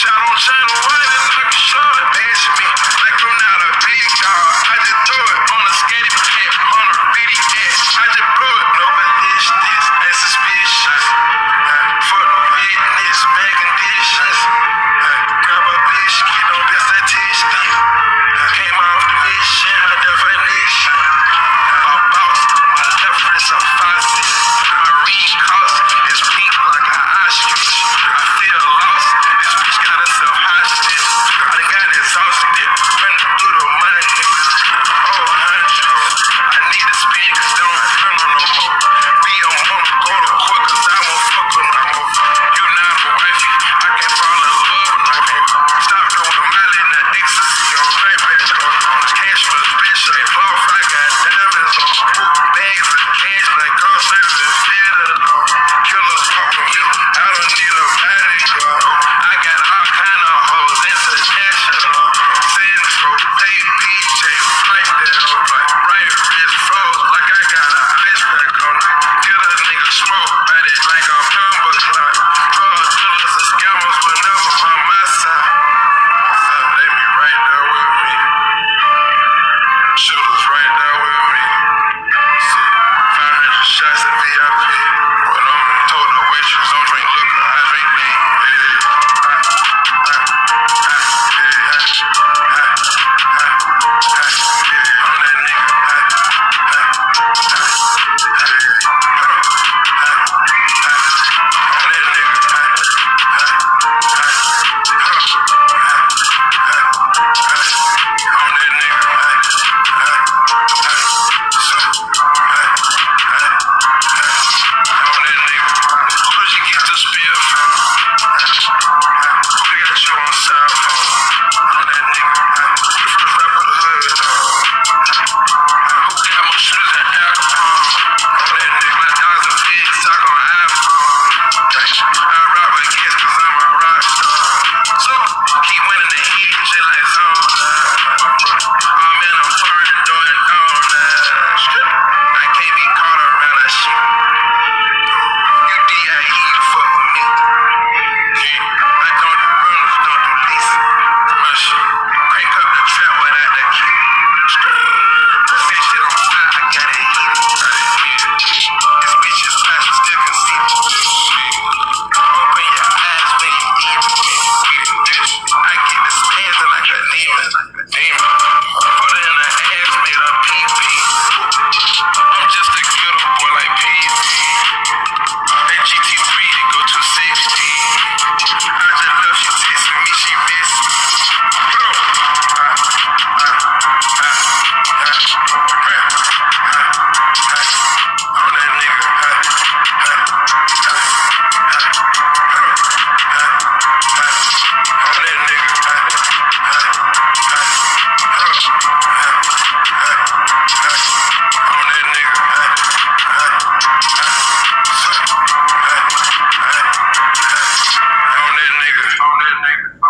I don't settle, I didn't. Perfection.